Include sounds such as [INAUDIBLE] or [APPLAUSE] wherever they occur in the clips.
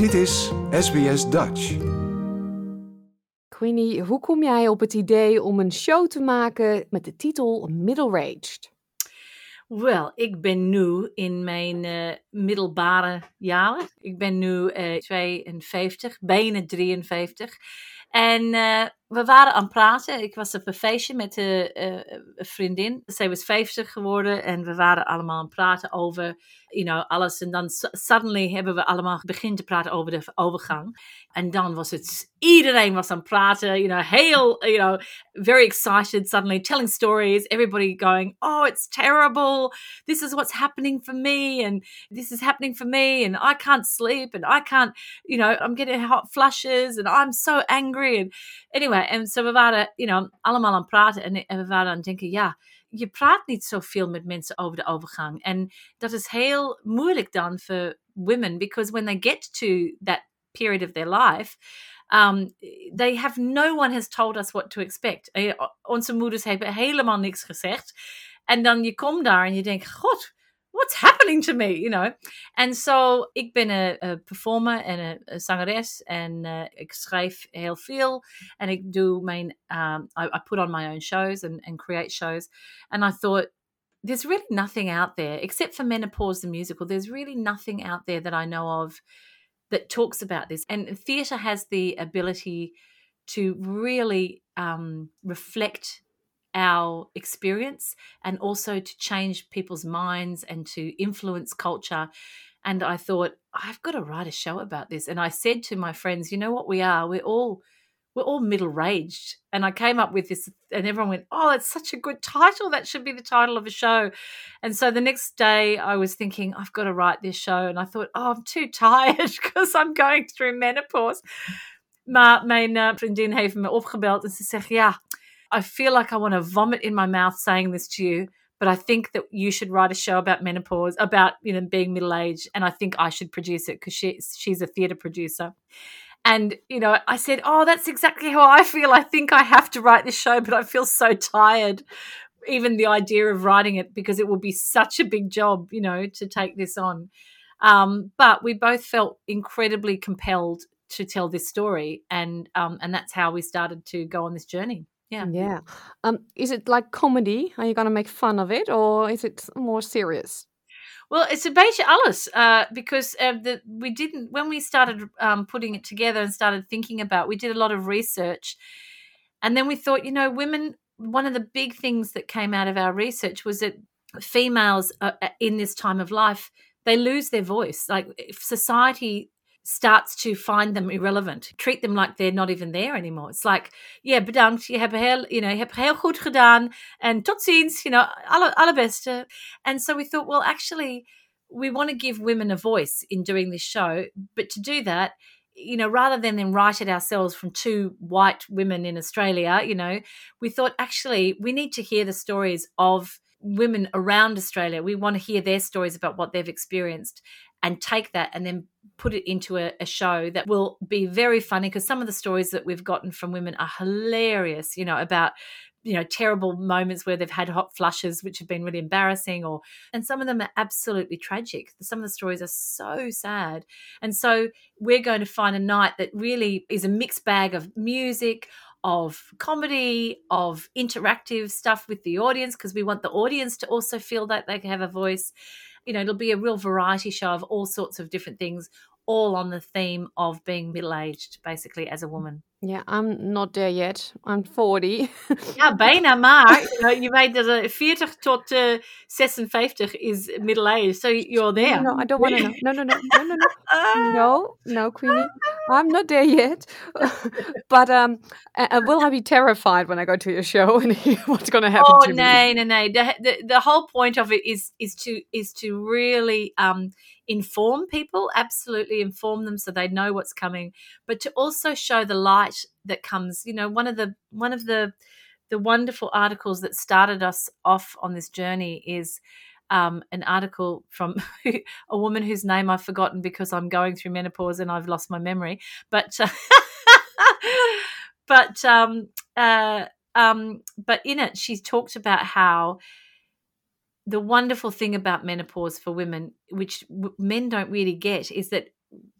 Dit is SBS Dutch. Queenie, hoe kom jij op het idee om een show te maken met de titel Middle-Aged? Wel, ik ben nu in mijn uh, middelbare jaren. Ik ben nu uh, 52, bijna 53. En uh, we waren aan het praten. Ik was op een feestje met uh, een vriendin. Zij was 50 geworden en we waren allemaal aan het praten over you know, alles. En dan suddenly hebben we allemaal begin te praten over de overgang. En dan was het, iedereen was aan het praten, you know, heel, you know, very excited suddenly, telling stories, everybody going, oh, it's terrible. This is what's happening for me. And this is happening for me. And I can't sleep. And I can't, you know, I'm getting hot flushes. And I'm so angry. And anyway, en so we waren, you know, allemaal aan het praten. En, we waren aan het denken, ja, je praat niet zoveel met mensen over de overgang. En dat is heel moeilijk dan voor women, because when they get to that period of their life, um, they have no one has told us what to expect. Eh, onze moeders hebben helemaal niks gezegd. En dan je komt daar en je denkt, god, what's happening to me, you know? En so, ik ben een, performer en een, zangeres en uh, ik schrijf heel veel en ik doe um, I, I, put on my own shows and, and create shows. And I thought, there's really nothing out there, except for Menopause the Musical, there's really nothing out there that I know of that talks about this. And theatre has the ability to really um, reflect our experience and also to change people's minds and to influence culture. And I thought, I've got to write a show about this. And I said to my friends, you know what we are? We're all we're all middle-raged. And I came up with this and everyone went, Oh, it's such a good title. That should be the title of a show. And so the next day I was thinking, I've got to write this show. And I thought, Oh, I'm too [LAUGHS] tired because I'm going through menopause. Maar mijn uh, vriendin heeft me opgebeld en ze zegt, ja, I feel like I want to vomit in my mouth saying this to you, but I think that you should write a show about menopause, about you know being middle aged, and I think I should produce it because she, she's a theatre producer. And you know, I said, "Oh, that's exactly how I feel. I think I have to write this show, but I feel so tired." Even the idea of writing it because it will be such a big job, you know, to take this on. Um, but we both felt incredibly compelled to tell this story, and um, and that's how we started to go on this journey. Yeah. Yeah. Um, is it like comedy? Are you going to make fun of it, or is it more serious? Well, it's a beetje alles uh, because uh, the, we didn't when we started um, putting it together and started thinking about. We did a lot of research, and then we thought, you know, women. One of the big things that came out of our research was that females uh, in this time of life they lose their voice. Like if society starts to find them irrelevant, treat them like they're not even there anymore. It's like, yeah, bedankt, je hebt heel, you know, hebt heel goed gedaan, and tot ziens, you know, alle, allerbeste. And so we thought, well, actually, we want to give women a voice in doing this show, but to do that, you know, rather than then write it ourselves from two white women in Australia, you know, we thought actually we need to hear the stories of women around Australia. We want to hear their stories about what they've experienced and take that and then put it into a, a show that will be very funny because some of the stories that we've gotten from women are hilarious, you know, about you know terrible moments where they've had hot flushes which have been really embarrassing or and some of them are absolutely tragic. Some of the stories are so sad. And so we're going to find a night that really is a mixed bag of music of comedy of interactive stuff with the audience because we want the audience to also feel that they have a voice you know, it'll be a real variety show of all sorts of different things, all on the theme of being middle aged, basically, as a woman. Yeah, I'm not there yet. I'm 40. [LAUGHS] ja, bijna maar. Je weet dat uh, 40 tot uh, 56 is middle age, so you're there. No, no I don't want to know. No, no, no, no, no, no. [LAUGHS] No, no, Queenie. I'm not there yet. [LAUGHS] but um, uh, will I be terrified when I go to your show and hear what's going to happen oh, to nee, me? Oh, no, no, The, the, the whole point of it is is to is to really um inform people, absolutely inform them so they know what's coming, but to also show the light that comes. You know, one of the one of the the wonderful articles that started us off on this journey is um, an article from [LAUGHS] a woman whose name I've forgotten because I'm going through menopause and I've lost my memory. But uh, [LAUGHS] but um, uh, um, but in it, she talked about how the wonderful thing about menopause for women, which men don't really get, is that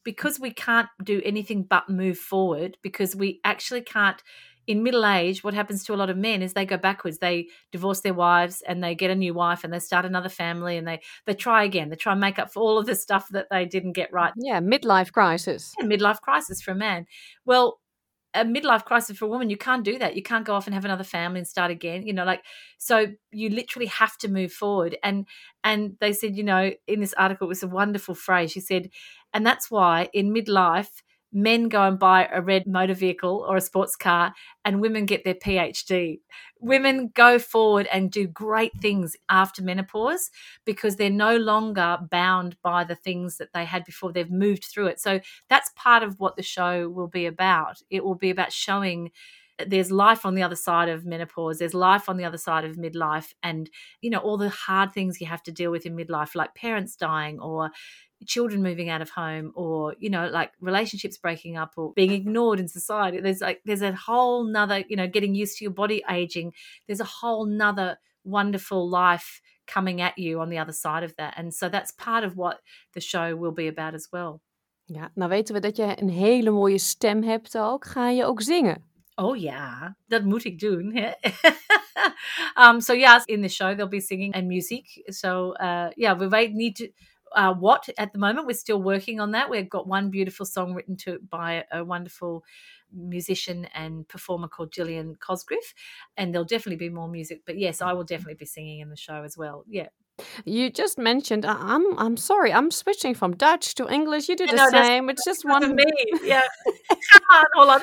because we can't do anything but move forward because we actually can't in middle age what happens to a lot of men is they go backwards. They divorce their wives and they get a new wife and they start another family and they they try again. They try and make up for all of the stuff that they didn't get right. Yeah midlife crisis. Yeah, midlife crisis for a man. Well a midlife crisis for a woman you can't do that. You can't go off and have another family and start again you know like so you literally have to move forward. And and they said you know in this article it was a wonderful phrase. She said and that's why in midlife men go and buy a red motor vehicle or a sports car and women get their PhD. Women go forward and do great things after menopause because they're no longer bound by the things that they had before. They've moved through it. So that's part of what the show will be about. It will be about showing there's life on the other side of menopause there's life on the other side of midlife and you know all the hard things you have to deal with in midlife like parents dying or children moving out of home or you know like relationships breaking up or being ignored in society. There's like there's a whole nother you know getting used to your body aging. There's a whole nother wonderful life coming at you on the other side of that and so that's part of what the show will be about as well. Ja nou weten we dat je een hele mooie stem hebt ook. Ga je ook zingen Oh yeah. dat moet ik doen. um, so yes, in the show they'll be singing and music. So uh, yeah, we wait need to uh, what at the moment. We're still working on that. We've got one beautiful song written to by a wonderful musician and performer called Gillian Cosgriff, and there'll definitely be more music. But yes, I will definitely be singing in the show as well. Yeah. You just mentioned. I'm. I'm sorry. I'm switching from Dutch to English. You do the know, same. It's just one. Of me. Yeah. [LAUGHS] Ga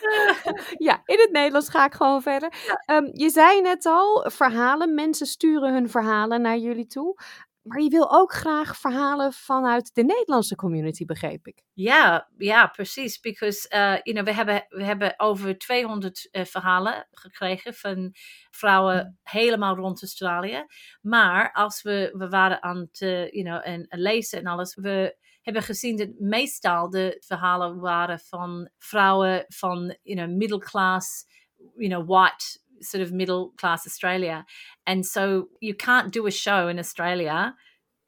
[LAUGHS] ja, in het Nederlands ga ik gewoon verder. Um, je zei net al, verhalen. Mensen sturen hun verhalen naar jullie toe. Maar je wil ook graag verhalen vanuit de Nederlandse community, begreep ik. Ja, ja, precies. Because, uh, you know, we hebben, we hebben over 200 uh, verhalen gekregen van vrouwen mm. helemaal rond Australië. Maar als we, we waren aan het uh, you know, en, en lezen en alles, we hebben gezien dat meestal de verhalen waren van vrouwen van, you know, middle class, you know, white sort of middle class Australia. And so you can't do a show in Australia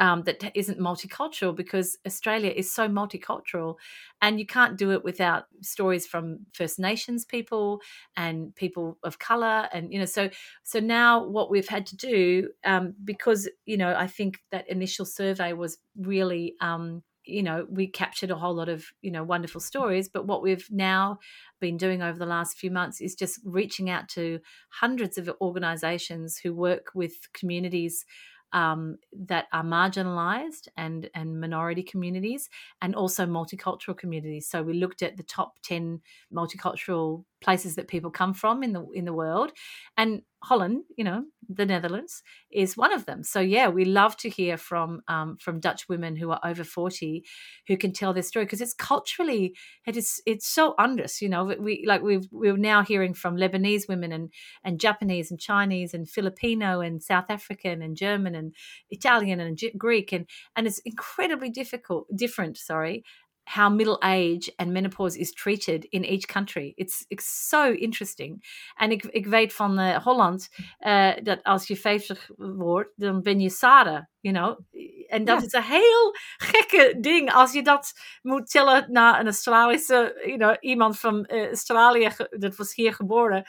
um, that isn't multicultural because Australia is so multicultural, and you can't do it without stories from First Nations people and people of color, and you know, so so now what we've had to do um, because you know I think that initial survey was really um, you know we captured a whole lot of you know wonderful stories but what we've now been doing over the last few months is just reaching out to hundreds of organizations who work with communities um, that are marginalized and and minority communities and also multicultural communities. So we looked at the top 10 multicultural places that people come from in the in the world and Holland, you know, the Netherlands is one of them. So yeah, we love to hear from um, from Dutch women who are over forty who can tell their story because it's culturally it is it's so us. You know, we like we've we're now hearing from Lebanese women and and Japanese and Chinese and Filipino and South African and German and Italian and Greek and and it's incredibly difficult different. Sorry, how middle age and menopause is treated in each country. It's, it's so interesting. En ik, ik weet van uh, Holland uh, dat als je 50 wordt, dan ben je Sarah, you know. En dat ja. is een heel gekke ding als je dat moet tellen naar een Australische, you know, iemand van uh, Australië, dat was hier geboren.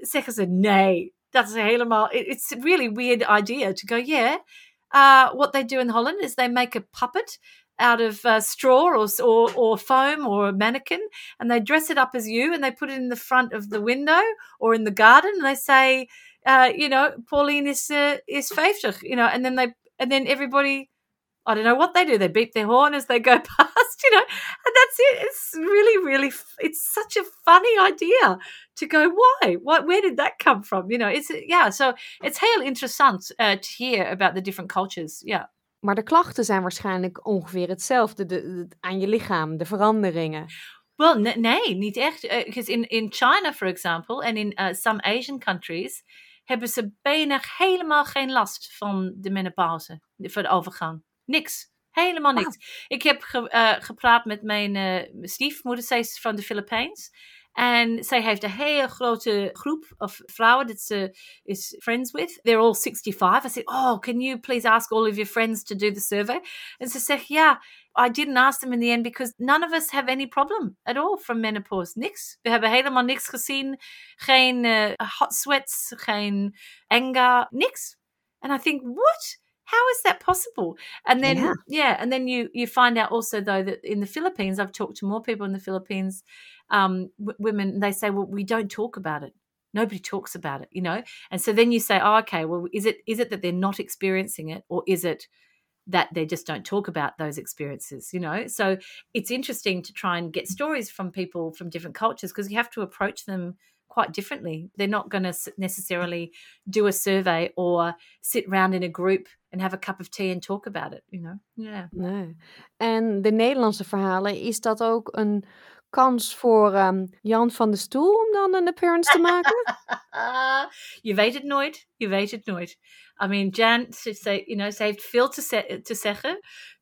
Zeggen ze nee. Dat is helemaal, it's a really weird idea to go, yeah. Uh, what they do in Holland is they make a puppet out of uh, straw or, or, or foam or a mannequin and they dress it up as you and they put it in the front of the window or in the garden and they say uh, you know Pauline is uh, is 50 you know and then they and then everybody I don't know what they do they beep their horn as they go [LAUGHS] past you know and that's it. It's really really it's such a funny idea to go why? What where did that come from? You know it's yeah so it's heel interessant uh, to hear about the different cultures yeah Maar de klachten zijn waarschijnlijk ongeveer hetzelfde de, aan je lichaam, de veranderingen. Well, nee, niet echt. Because uh, in, in China, for example, en in uh, some Asian countries, hebben ze bijna helemaal geen last van de menopauze, voor de overgang. Niks. Helemaal niks. Ik heb ge, uh, gepraat met mijn uh, stiefmoeder, zij is van de Filipijns. En zij heeft een hele grote groep of vrouwen dat ze is friends with. They're all 65. I said, oh, can you please ask all of your friends to do the survey? And ze zegt, yeah, I didn't ask them in the end because none of us have any problem at all from menopause. Niks. We hebben helemaal niks gezien. Geen uh, hot sweats, geen anger, niks. And I think, what? How is that possible? And then, yeah. yeah, and then you you find out also though that in the Philippines, I've talked to more people in the Philippines, um, w- women. They say, well, we don't talk about it. Nobody talks about it, you know. And so then you say, oh, okay, well, is it is it that they're not experiencing it, or is it that they just don't talk about those experiences you know so it's interesting to try and get stories from people from different cultures because you have to approach them quite differently they're not going to necessarily do a survey or sit around in a group and have a cup of tea and talk about it you know yeah nee. en de Nederlandse verhalen is dat ook een kans voor um, Jan van de Stoel om dan een appearance te maken? [LAUGHS] je weet het nooit. Je weet het nooit. I mean, Jan, she say, you know, ze heeft veel te, se te zeggen.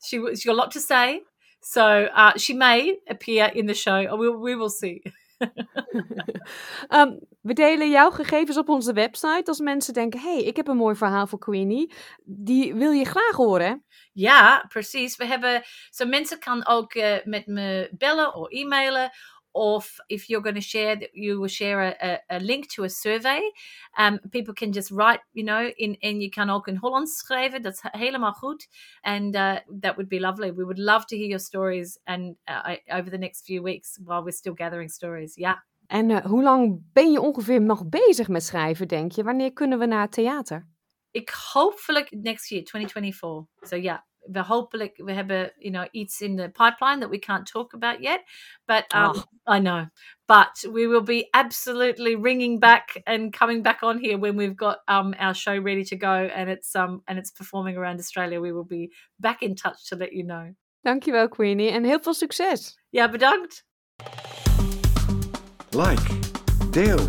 She, she's got a lot to say. So uh, she may appear in the show. We, we will see. Um, [LAUGHS] we delen jouw gegevens op onze website. Als mensen denken: hey, ik heb een mooi verhaal voor Queenie. Die wil je graag horen. Ja, precies. We hebben. Zo mensen kan ook uh, met me bellen of e-mailen. Of if you're going to share, that you will share a, a, link to a survey. Um, people can just write, you know, in, en je kan ook in Hollands schrijven. Is helemaal goed. And uh, that would be lovely. We would love to hear your stories and uh, over the next few weeks while we're still gathering stories. Yeah. En uh, hoe lang ben je ongeveer nog bezig met schrijven, denk je? Wanneer kunnen we naar het theater? Ik hopelijk next year, 2024. So yeah, we hopelijk we hebben you know iets in the pipeline that we can't talk about yet but um, oh. i know. But we will be absolutely ringing back and coming back on here when we've got um, our show ready to go and it's um and it's performing around australia. We will be back in touch to let you know. Dankjewel queenie en heel veel succes ja bedankt. Like deel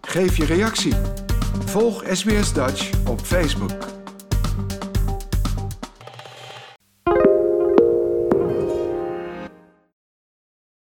geef je reactie. Volg SBS Dutch op Facebook